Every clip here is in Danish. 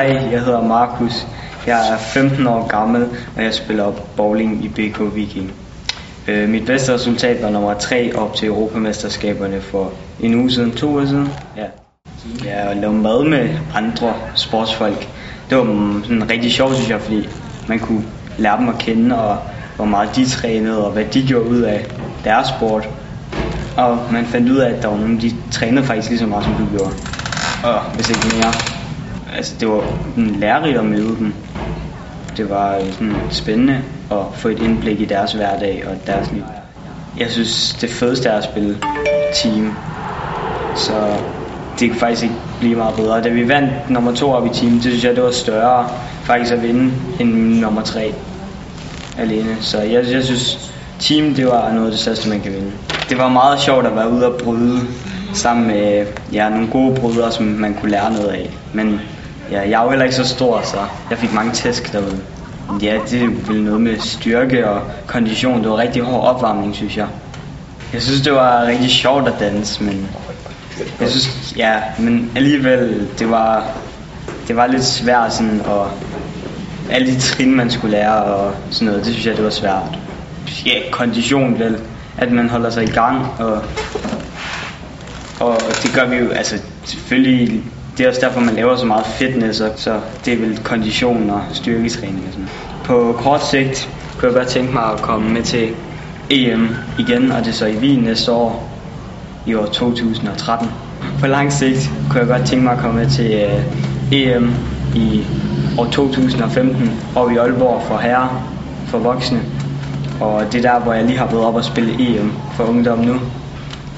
Hej, jeg hedder Markus. Jeg er 15 år gammel, og jeg spiller bowling i BK Viking. Øh, mit bedste resultat var nummer 3 op til Europamesterskaberne for en uge siden, to uger siden. Ja. Jeg at mad med andre sportsfolk. Det var sådan rigtig sjovt, synes jeg, fordi man kunne lære dem at kende, og hvor meget de trænede, og hvad de gjorde ud af deres sport. Og man fandt ud af, at der var nogle, de trænede faktisk lige så meget, som du gjorde. Og hvis ikke mere. Altså, det var lærerigt at møde dem. Det var øh, sådan spændende at få et indblik i deres hverdag og deres liv. Jeg synes, det fedeste er at spille team. Så det kan faktisk ikke blive meget bedre. Da vi vandt nummer to op i team, det synes jeg, det var større faktisk at vinde end nummer tre alene. Så jeg, jeg synes, team det var noget af det største, man kan vinde. Det var meget sjovt at være ude og bryde sammen med ja, nogle gode brødre, som man kunne lære noget af. Men ja, jeg er jo heller ikke så stor, så jeg fik mange tæsk derude. Ja, det ville noget med styrke og kondition. Det var rigtig hård opvarmning, synes jeg. Jeg synes, det var rigtig sjovt at danse, men jeg synes, ja, men alligevel, det var, det var lidt svært sådan, og alle de trin, man skulle lære og sådan noget, det synes jeg, det var svært. Ja, kondition vel, at man holder sig i gang, og, og det gør vi jo, altså selvfølgelig, det er også derfor, man laver så meget fitness, og, så det er vel kondition og styrketræning og sådan På kort sigt kunne jeg godt tænke mig at komme med til EM igen, og det er så i Wien næste år, i år 2013. På lang sigt kunne jeg godt tænke mig at komme med til øh, EM i år 2015 og i Aalborg for herre, for voksne. Og det er der, hvor jeg lige har været op og spille EM for ungdom nu,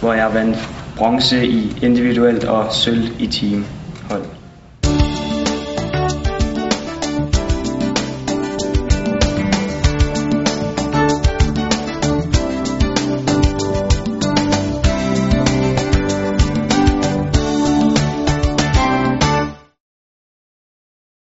hvor jeg vandt bronze i individuelt og sølv i team. Fine.